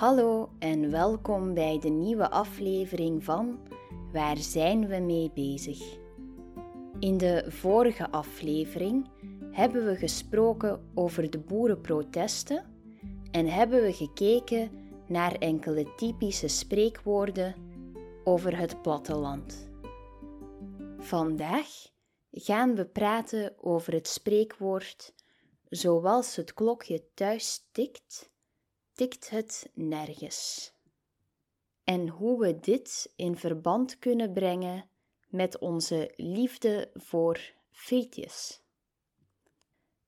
Hallo en welkom bij de nieuwe aflevering van Waar zijn we mee bezig? In de vorige aflevering hebben we gesproken over de boerenprotesten en hebben we gekeken naar enkele typische spreekwoorden over het platteland. Vandaag gaan we praten over het spreekwoord zoals het klokje thuis tikt, tikt het nergens. En hoe we dit in verband kunnen brengen met onze liefde voor frietjes.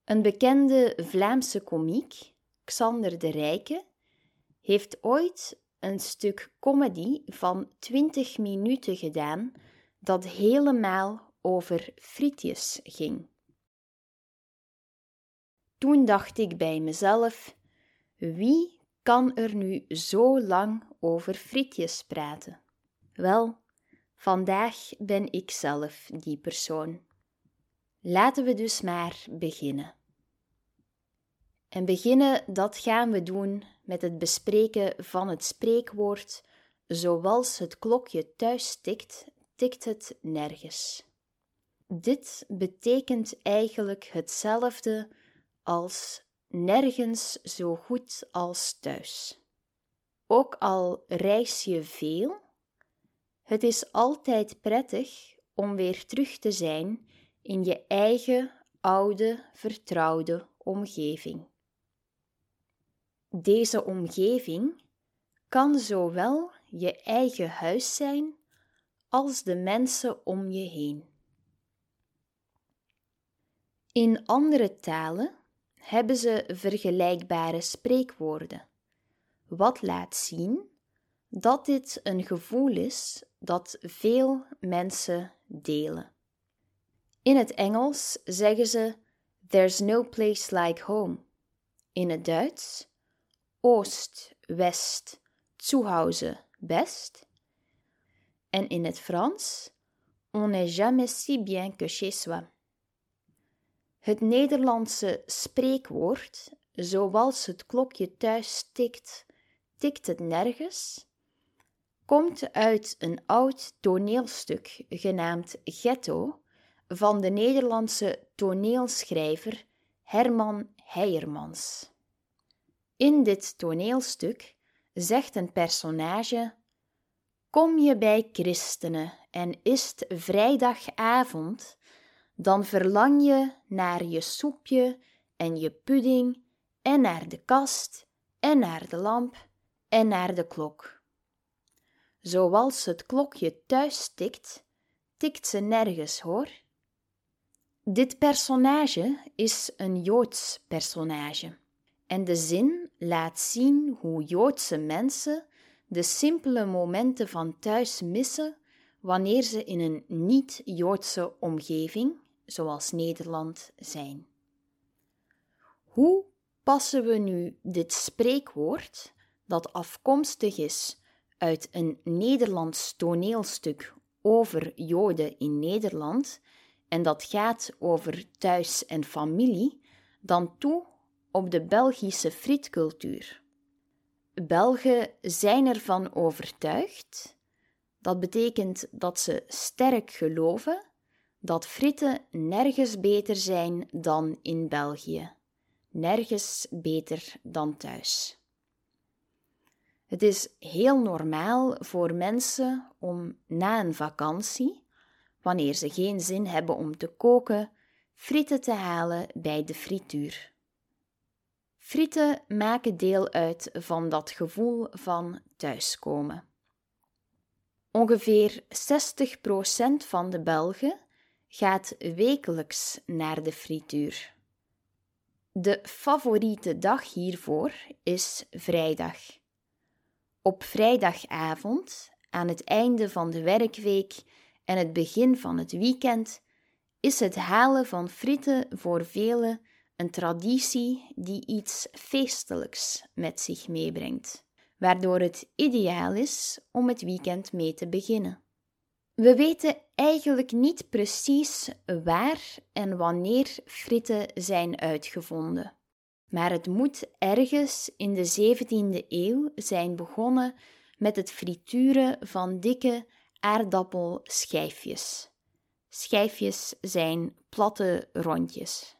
Een bekende Vlaamse komiek, Xander de Rijke, heeft ooit een stuk comedy van 20 minuten gedaan dat helemaal over frietjes ging. Toen dacht ik bij mezelf: wie kan er nu zo lang over frietjes praten? Wel, vandaag ben ik zelf die persoon. Laten we dus maar beginnen. En beginnen, dat gaan we doen met het bespreken van het spreekwoord: zoals het klokje thuis tikt, tikt het nergens. Dit betekent eigenlijk hetzelfde als nergens zo goed als thuis. Ook al reis je veel, het is altijd prettig om weer terug te zijn in je eigen oude, vertrouwde omgeving. Deze omgeving kan zowel je eigen huis zijn als de mensen om je heen. In andere talen hebben ze vergelijkbare spreekwoorden, wat laat zien dat dit een gevoel is dat veel mensen delen. In het Engels zeggen ze There's no place like home. In het Duits Oost, West, Zuhause, best. En in het Frans On n'est jamais si bien que chez soi. Het Nederlandse spreekwoord, zoals het klokje thuis tikt, tikt het nergens, komt uit een oud toneelstuk genaamd Ghetto van de Nederlandse toneelschrijver Herman Heijermans. In dit toneelstuk zegt een personage: Kom je bij christenen en is het vrijdagavond, dan verlang je naar je soepje en je pudding en naar de kast en naar de lamp en naar de klok. Zoals het klokje thuis tikt, tikt ze nergens hoor. Dit personage is een Joods personage en de zin laat zien hoe Joodse mensen de simpele momenten van thuis missen wanneer ze in een niet-Joodse omgeving, zoals Nederland, zijn. Hoe passen we nu dit spreekwoord, dat afkomstig is uit een Nederlands toneelstuk over Joden in Nederland en dat gaat over thuis en familie, dan toe op de Belgische frietcultuur. Belgen zijn ervan overtuigd, dat betekent dat ze sterk geloven dat frieten nergens beter zijn dan in België, nergens beter dan thuis. Het is heel normaal voor mensen om na een vakantie, wanneer ze geen zin hebben om te koken, frieten te halen bij de frituur. Frieten maken deel uit van dat gevoel van thuiskomen. Ongeveer 60% van de Belgen gaat wekelijks naar de frituur. De favoriete dag hiervoor is vrijdag. Op vrijdagavond, aan het einde van de werkweek en het begin van het weekend, is het halen van frieten voor velen een traditie die iets feestelijks met zich meebrengt, waardoor het ideaal is om het weekend mee te beginnen. We weten eigenlijk niet precies waar en wanneer fritten zijn uitgevonden. Maar het moet ergens in de 17e eeuw zijn begonnen met het frituren van dikke aardappelschijfjes. Schijfjes zijn platte rondjes.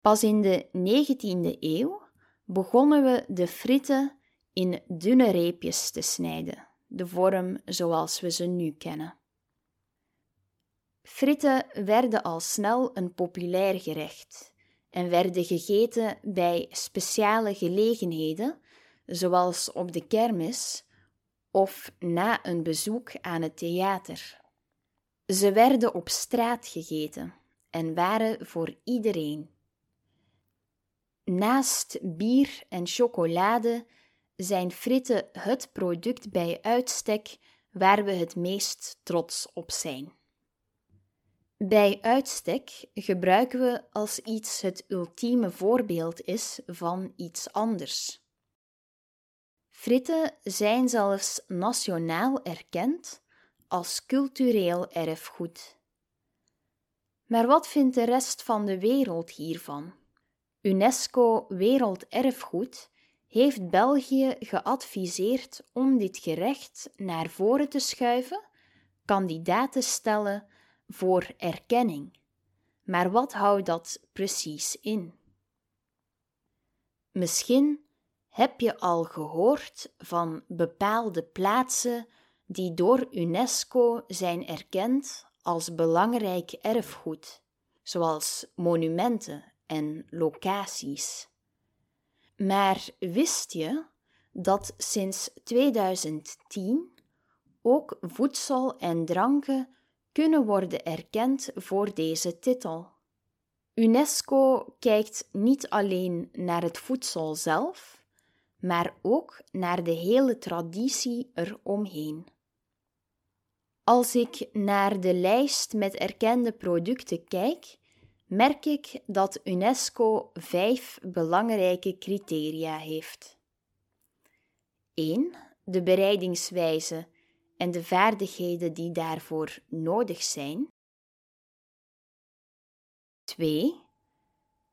Pas in de 19e eeuw begonnen we de fritten in dunne reepjes te snijden, de vorm zoals we ze nu kennen. Fritten werden al snel een populair gerecht en werden gegeten bij speciale gelegenheden, zoals op de kermis of na een bezoek aan het theater. Ze werden op straat gegeten en waren voor iedereen. Naast bier en chocolade zijn fritten het product bij uitstek waar we het meest trots op zijn. Bij uitstek gebruiken we als iets het ultieme voorbeeld is van iets anders. Fritten zijn zelfs nationaal erkend als cultureel erfgoed. Maar wat vindt de rest van de wereld hiervan? UNESCO Werelderfgoed heeft België geadviseerd om dit gerecht naar voren te schuiven, kandidaat te stellen voor erkenning. Maar wat houdt dat precies in? Misschien heb je al gehoord van bepaalde plaatsen die door UNESCO zijn erkend als belangrijk erfgoed, zoals monumenten en locaties. Maar wist je dat sinds 2010 ook voedsel en dranken kunnen worden erkend voor deze titel? UNESCO kijkt niet alleen naar het voedsel zelf, maar ook naar de hele traditie eromheen. Als ik naar de lijst met erkende producten kijk, merk ik dat UNESCO vijf belangrijke criteria heeft. 1. De bereidingswijze en de vaardigheden die daarvoor nodig zijn. 2.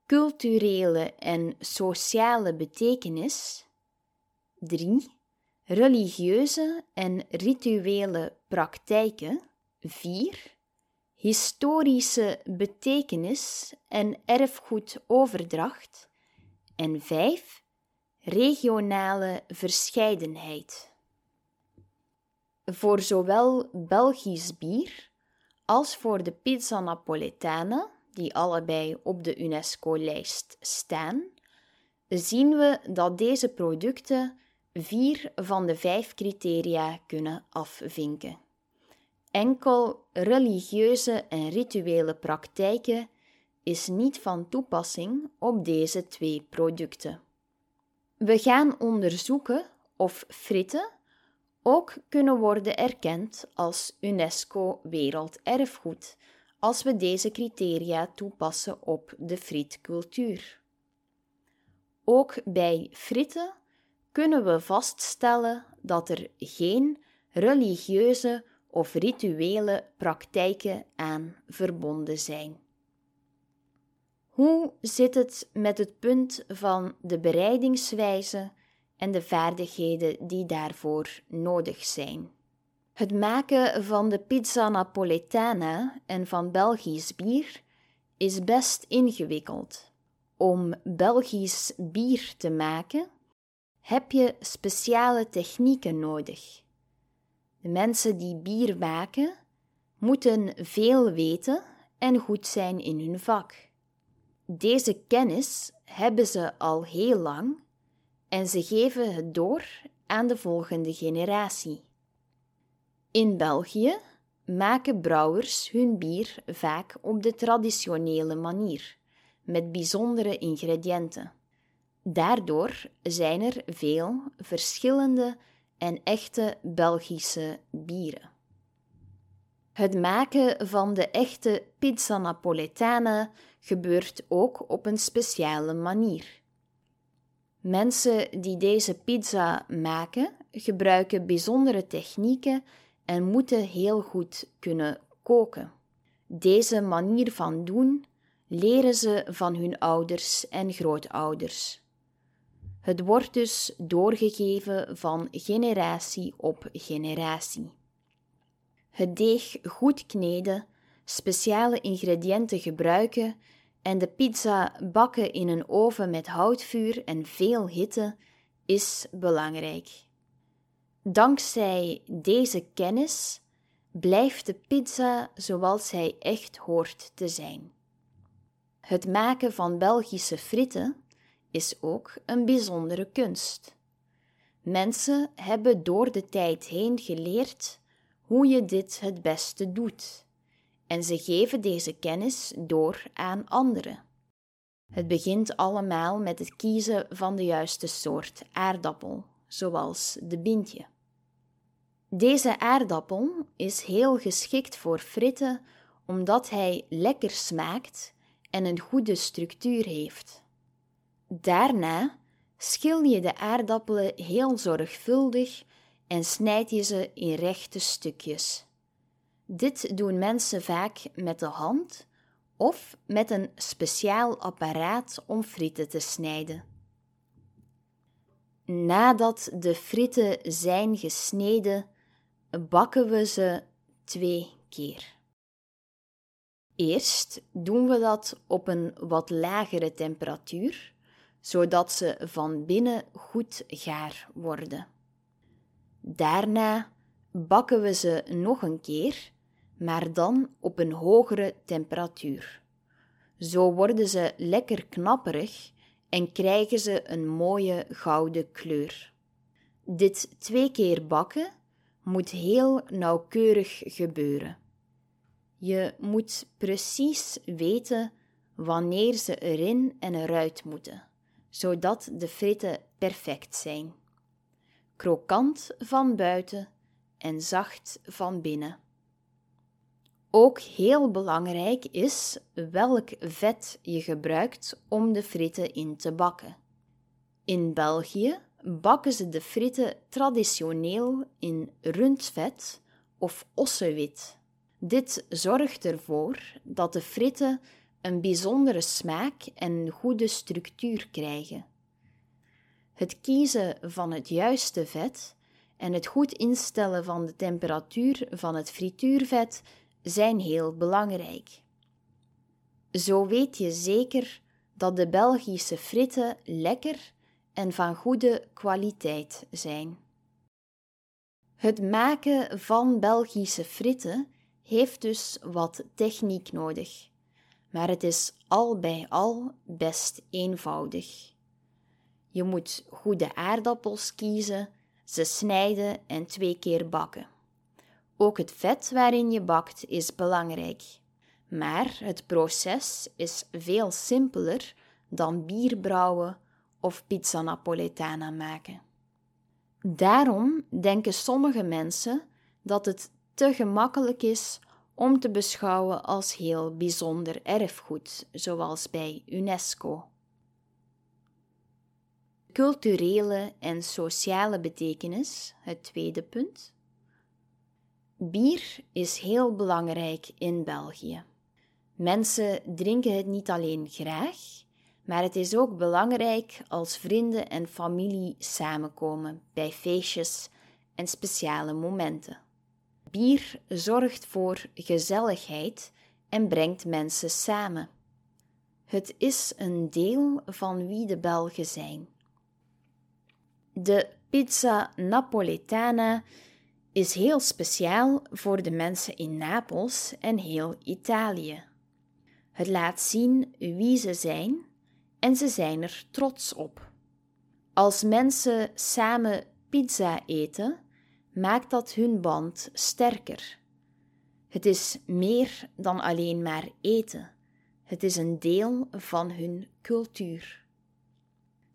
Culturele en sociale betekenis. 3. Religieuze en rituele praktijken. 4 historische betekenis en erfgoedoverdracht. En 5. Regionale verscheidenheid. Voor zowel Belgisch bier als voor de pizza napoletana, die allebei op de UNESCO-lijst staan, zien we dat deze producten vier van de vijf criteria kunnen afvinken. Enkel religieuze en rituele praktijken is niet van toepassing op deze twee producten. We gaan onderzoeken of fritten ook kunnen worden erkend als UNESCO Werelderfgoed als we deze criteria toepassen op de frietcultuur. Ook bij fritten kunnen we vaststellen dat er geen religieuze of rituele praktijken aan verbonden zijn. Hoe zit het met het punt van de bereidingswijze en de vaardigheden die daarvoor nodig zijn? Het maken van de pizza napoletana en van Belgisch bier is best ingewikkeld. Om Belgisch bier te maken heb je speciale technieken nodig. De mensen die bier maken, moeten veel weten en goed zijn in hun vak. Deze kennis hebben ze al heel lang en ze geven het door aan de volgende generatie. In België maken brouwers hun bier vaak op de traditionele manier, met bijzondere ingrediënten. Daardoor zijn er veel verschillende en echte Belgische bieren. Het maken van de echte pizza napoletana gebeurt ook op een speciale manier. Mensen die deze pizza maken gebruiken bijzondere technieken en moeten heel goed kunnen koken. Deze manier van doen leren ze van hun ouders en grootouders. Het wordt dus doorgegeven van generatie op generatie. Het deeg goed kneden, speciale ingrediënten gebruiken en de pizza bakken in een oven met houtvuur en veel hitte is belangrijk. Dankzij deze kennis blijft de pizza zoals hij echt hoort te zijn. Het maken van Belgische fritten is ook een bijzondere kunst. Mensen hebben door de tijd heen geleerd hoe je dit het beste doet, en ze geven deze kennis door aan anderen. Het begint allemaal met het kiezen van de juiste soort aardappel, zoals de bintje. Deze aardappel is heel geschikt voor fritten omdat hij lekker smaakt en een goede structuur heeft. Daarna schil je de aardappelen heel zorgvuldig en snijd je ze in rechte stukjes. Dit doen mensen vaak met de hand of met een speciaal apparaat om frieten te snijden. Nadat de frieten zijn gesneden, bakken we ze twee keer. Eerst doen we dat op een wat lagere temperatuur, zodat ze van binnen goed gaar worden. Daarna bakken we ze nog een keer, maar dan op een hogere temperatuur. Zo worden ze lekker knapperig en krijgen ze een mooie gouden kleur. Dit twee keer bakken moet heel nauwkeurig gebeuren. Je moet precies weten wanneer ze erin en eruit moeten, zodat de fritten perfect zijn. Krokant van buiten en zacht van binnen. Ook heel belangrijk is welk vet je gebruikt om de fritten in te bakken. In België bakken ze de fritten traditioneel in rundvet of ossewit. Dit zorgt ervoor dat de fritten een bijzondere smaak en goede structuur krijgen. Het kiezen van het juiste vet en het goed instellen van de temperatuur van het frituurvet zijn heel belangrijk. Zo weet je zeker dat de Belgische fritten lekker en van goede kwaliteit zijn. Het maken van Belgische fritten heeft dus wat techniek nodig, maar het is al bij al best eenvoudig. Je moet goede aardappels kiezen, ze snijden en twee keer bakken. Ook het vet waarin je bakt is belangrijk. Maar het proces is veel simpeler dan bier brouwen of pizza napoletana maken. Daarom denken sommige mensen dat het te gemakkelijk is om te beschouwen als heel bijzonder erfgoed, zoals bij UNESCO. Culturele en sociale betekenis, het tweede punt. Bier is heel belangrijk in België. Mensen drinken het niet alleen graag, maar het is ook belangrijk als vrienden en familie samenkomen bij feestjes en speciale momenten. Bier zorgt voor gezelligheid en brengt mensen samen. Het is een deel van wie de Belgen zijn. De pizza napoletana is heel speciaal voor de mensen in Napels en heel Italië. Het laat zien wie ze zijn en ze zijn er trots op. Als mensen samen pizza eten, maakt dat hun band sterker. Het is meer dan alleen maar eten. Het is een deel van hun cultuur.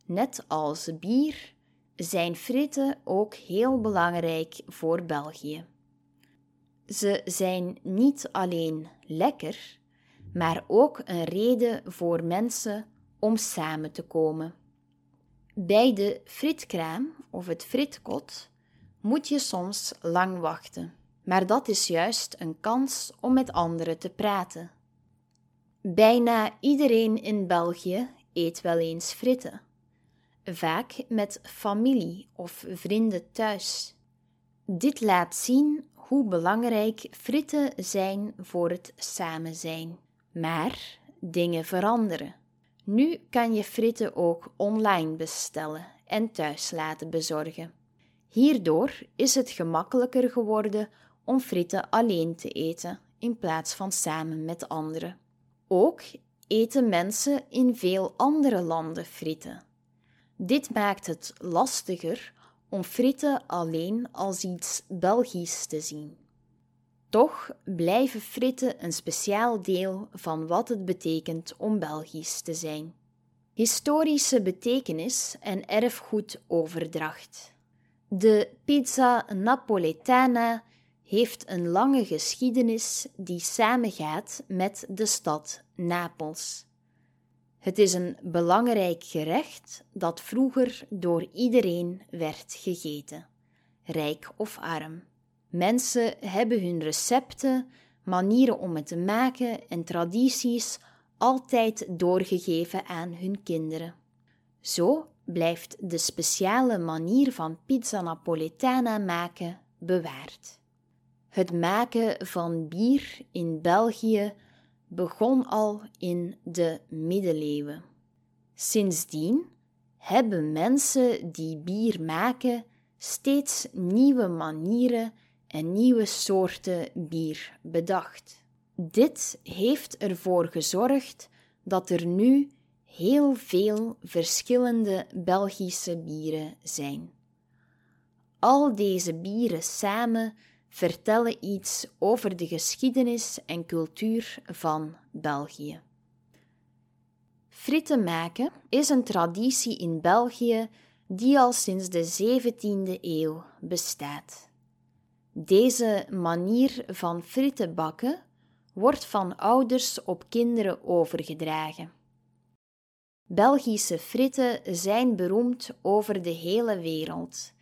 Net als bier zijn fritten ook heel belangrijk voor België. Ze zijn niet alleen lekker, maar ook een reden voor mensen om samen te komen. Bij de fritkraam of het fritkot moet je soms lang wachten, maar dat is juist een kans om met anderen te praten. Bijna iedereen in België eet wel eens fritten. Vaak met familie of vrienden thuis. Dit laat zien hoe belangrijk fritten zijn voor het samen zijn. Maar dingen veranderen. Nu kan je fritten ook online bestellen en thuis laten bezorgen. Hierdoor is het gemakkelijker geworden om fritten alleen te eten in plaats van samen met anderen. Ook eten mensen in veel andere landen frieten. Dit maakt het lastiger om fritten alleen als iets Belgisch te zien. Toch blijven fritten een speciaal deel van wat het betekent om Belgisch te zijn. Historische betekenis en erfgoedoverdracht. De pizza napoletana heeft een lange geschiedenis die samengaat met de stad Napels. Het is een belangrijk gerecht dat vroeger door iedereen werd gegeten, rijk of arm. Mensen hebben hun recepten, manieren om het te maken en tradities altijd doorgegeven aan hun kinderen. Zo blijft de speciale manier van pizza napoletana maken bewaard. Het maken van bier in België begon al in de middeleeuwen. Sindsdien hebben mensen die bier maken steeds nieuwe manieren en nieuwe soorten bier bedacht. Dit heeft ervoor gezorgd dat er nu heel veel verschillende Belgische bieren zijn. Al deze bieren samen vertellen iets over de geschiedenis en cultuur van België. Fritten maken is een traditie in België die al sinds de 17e eeuw bestaat. Deze manier van fritten bakken wordt van ouders op kinderen overgedragen. Belgische fritten zijn beroemd over de hele wereld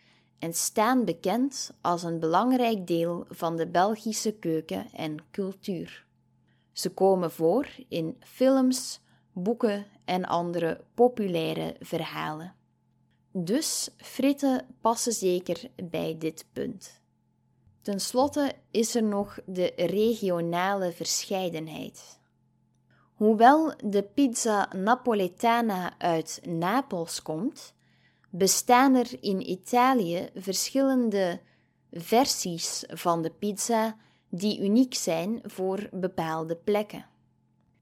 en staan bekend als een belangrijk deel van de Belgische keuken en cultuur. Ze komen voor in films, boeken en andere populaire verhalen. Dus fritten passen zeker bij dit punt. Ten slotte is er nog de regionale verscheidenheid. Hoewel de pizza napoletana uit Napels komt, bestaan er in Italië verschillende versies van de pizza die uniek zijn voor bepaalde plekken.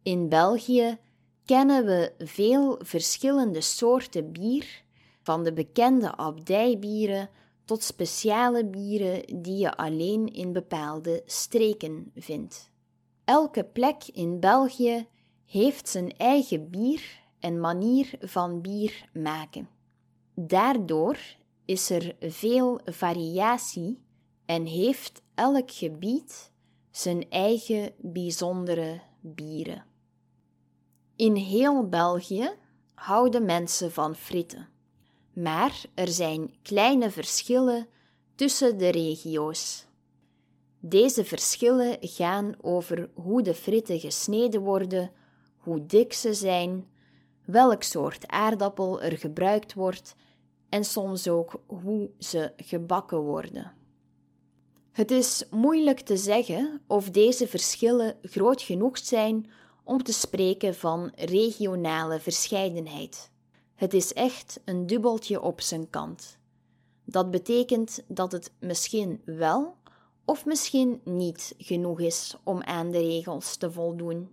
In België kennen we veel verschillende soorten bier, van de bekende abdijbieren tot speciale bieren die je alleen in bepaalde streken vindt. Elke plek in België heeft zijn eigen bier en manier van bier maken. Daardoor is er veel variatie en heeft elk gebied zijn eigen bijzondere bieren. In heel België houden mensen van fritten, maar er zijn kleine verschillen tussen de regio's. Deze verschillen gaan over hoe de fritten gesneden worden, hoe dik ze zijn, welk soort aardappel er gebruikt wordt en soms ook hoe ze gebakken worden. Het is moeilijk te zeggen of deze verschillen groot genoeg zijn om te spreken van regionale verscheidenheid. Het is echt een dubbeltje op zijn kant. Dat betekent dat het misschien wel of misschien niet genoeg is om aan de regels te voldoen.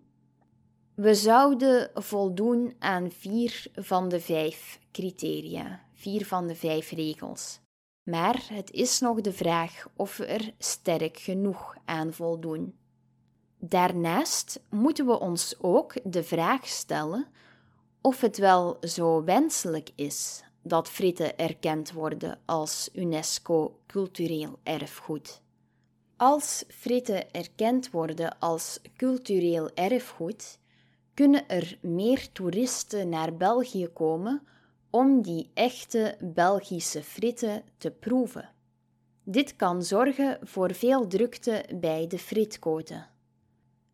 We zouden voldoen aan vier van de vijf criteria vier van de vijf regels. Maar het is nog de vraag of we er sterk genoeg aan voldoen. Daarnaast moeten we ons ook de vraag stellen of het wel zo wenselijk is dat fritten erkend worden als UNESCO cultureel erfgoed. Als fritten erkend worden als cultureel erfgoed, kunnen er meer toeristen naar België komen om die echte Belgische fritten te proeven. Dit kan zorgen voor veel drukte bij de fritkoten.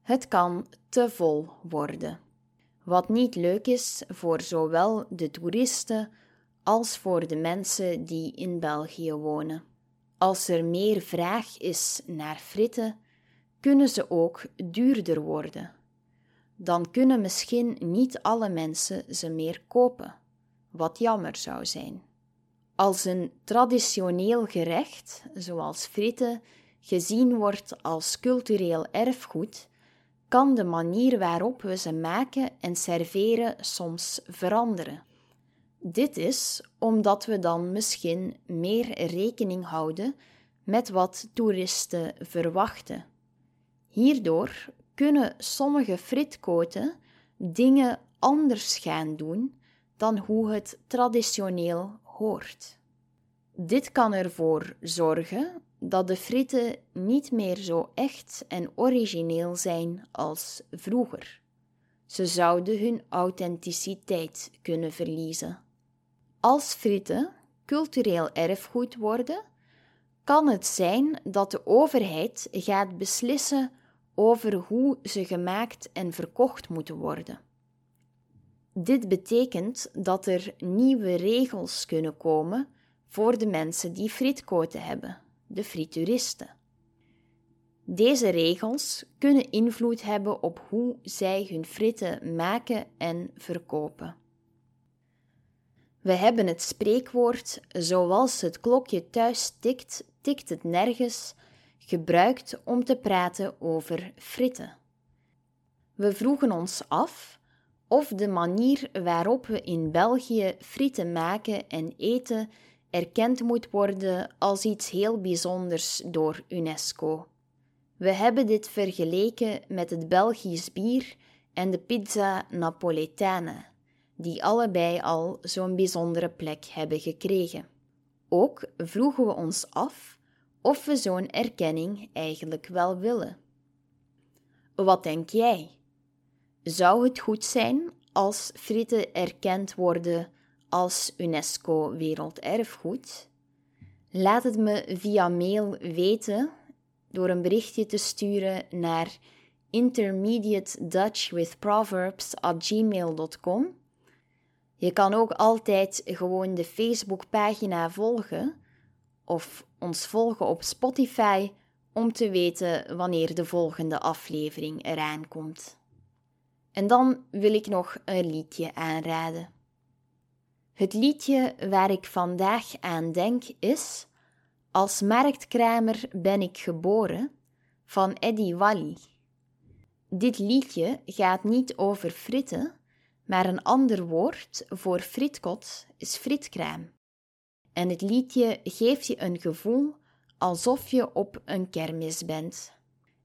Het kan te vol worden. Wat niet leuk is voor zowel de toeristen als voor de mensen die in België wonen. Als er meer vraag is naar fritten, kunnen ze ook duurder worden. Dan kunnen misschien niet alle mensen ze meer kopen, wat jammer zou zijn. Als een traditioneel gerecht, zoals fritten, gezien wordt als cultureel erfgoed, kan de manier waarop we ze maken en serveren soms veranderen. Dit is omdat we dan misschien meer rekening houden met wat toeristen verwachten. Hierdoor kunnen sommige fritkoten dingen anders gaan doen dan hoe het traditioneel hoort. Dit kan ervoor zorgen dat de fritten niet meer zo echt en origineel zijn als vroeger. Ze zouden hun authenticiteit kunnen verliezen. Als fritten cultureel erfgoed worden, kan het zijn dat de overheid gaat beslissen over hoe ze gemaakt en verkocht moeten worden. Dit betekent dat er nieuwe regels kunnen komen voor de mensen die frietkoten hebben, de frituuristen. Deze regels kunnen invloed hebben op hoe zij hun fritten maken en verkopen. We hebben het spreekwoord zoals het klokje thuis tikt, tikt het nergens, gebruikt om te praten over fritten. We vroegen ons af of de manier waarop we in België frieten maken en eten erkend moet worden als iets heel bijzonders door UNESCO. We hebben dit vergeleken met het Belgisch bier en de pizza Napoletane, die allebei al zo'n bijzondere plek hebben gekregen. Ook vroegen we ons af of we zo'n erkenning eigenlijk wel willen. Wat denk jij? Zou het goed zijn als frieten erkend worden als UNESCO Werelderfgoed? Laat het me via mail weten door een berichtje te sturen naar intermediatedutchwithproverbs@gmail.com. Je kan ook altijd gewoon de Facebookpagina volgen of ons volgen op Spotify om te weten wanneer de volgende aflevering eraan komt. En dan wil ik nog een liedje aanraden. Het liedje waar ik vandaag aan denk is Als marktkramer ben ik geboren van Eddie Wally. Dit liedje gaat niet over fritten, maar een ander woord voor fritkot is fritkraam. En het liedje geeft je een gevoel alsof je op een kermis bent.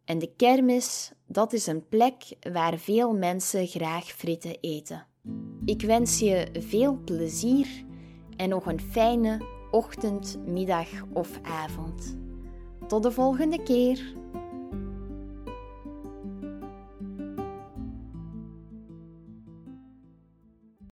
En de kermis, dat is een plek waar veel mensen graag fritten eten. Ik wens je veel plezier en nog een fijne ochtend, middag of avond. Tot de volgende keer.